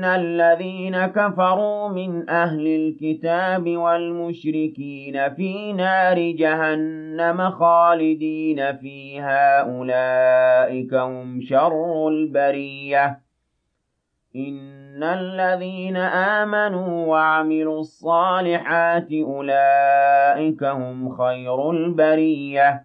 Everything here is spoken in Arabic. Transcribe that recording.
إن الذين كفروا من أهل الكتاب والمشركين في نار جهنم خالدين فيها أولئك هم شر البرية إن الذين آمنوا وعملوا الصالحات أولئك هم خير البرية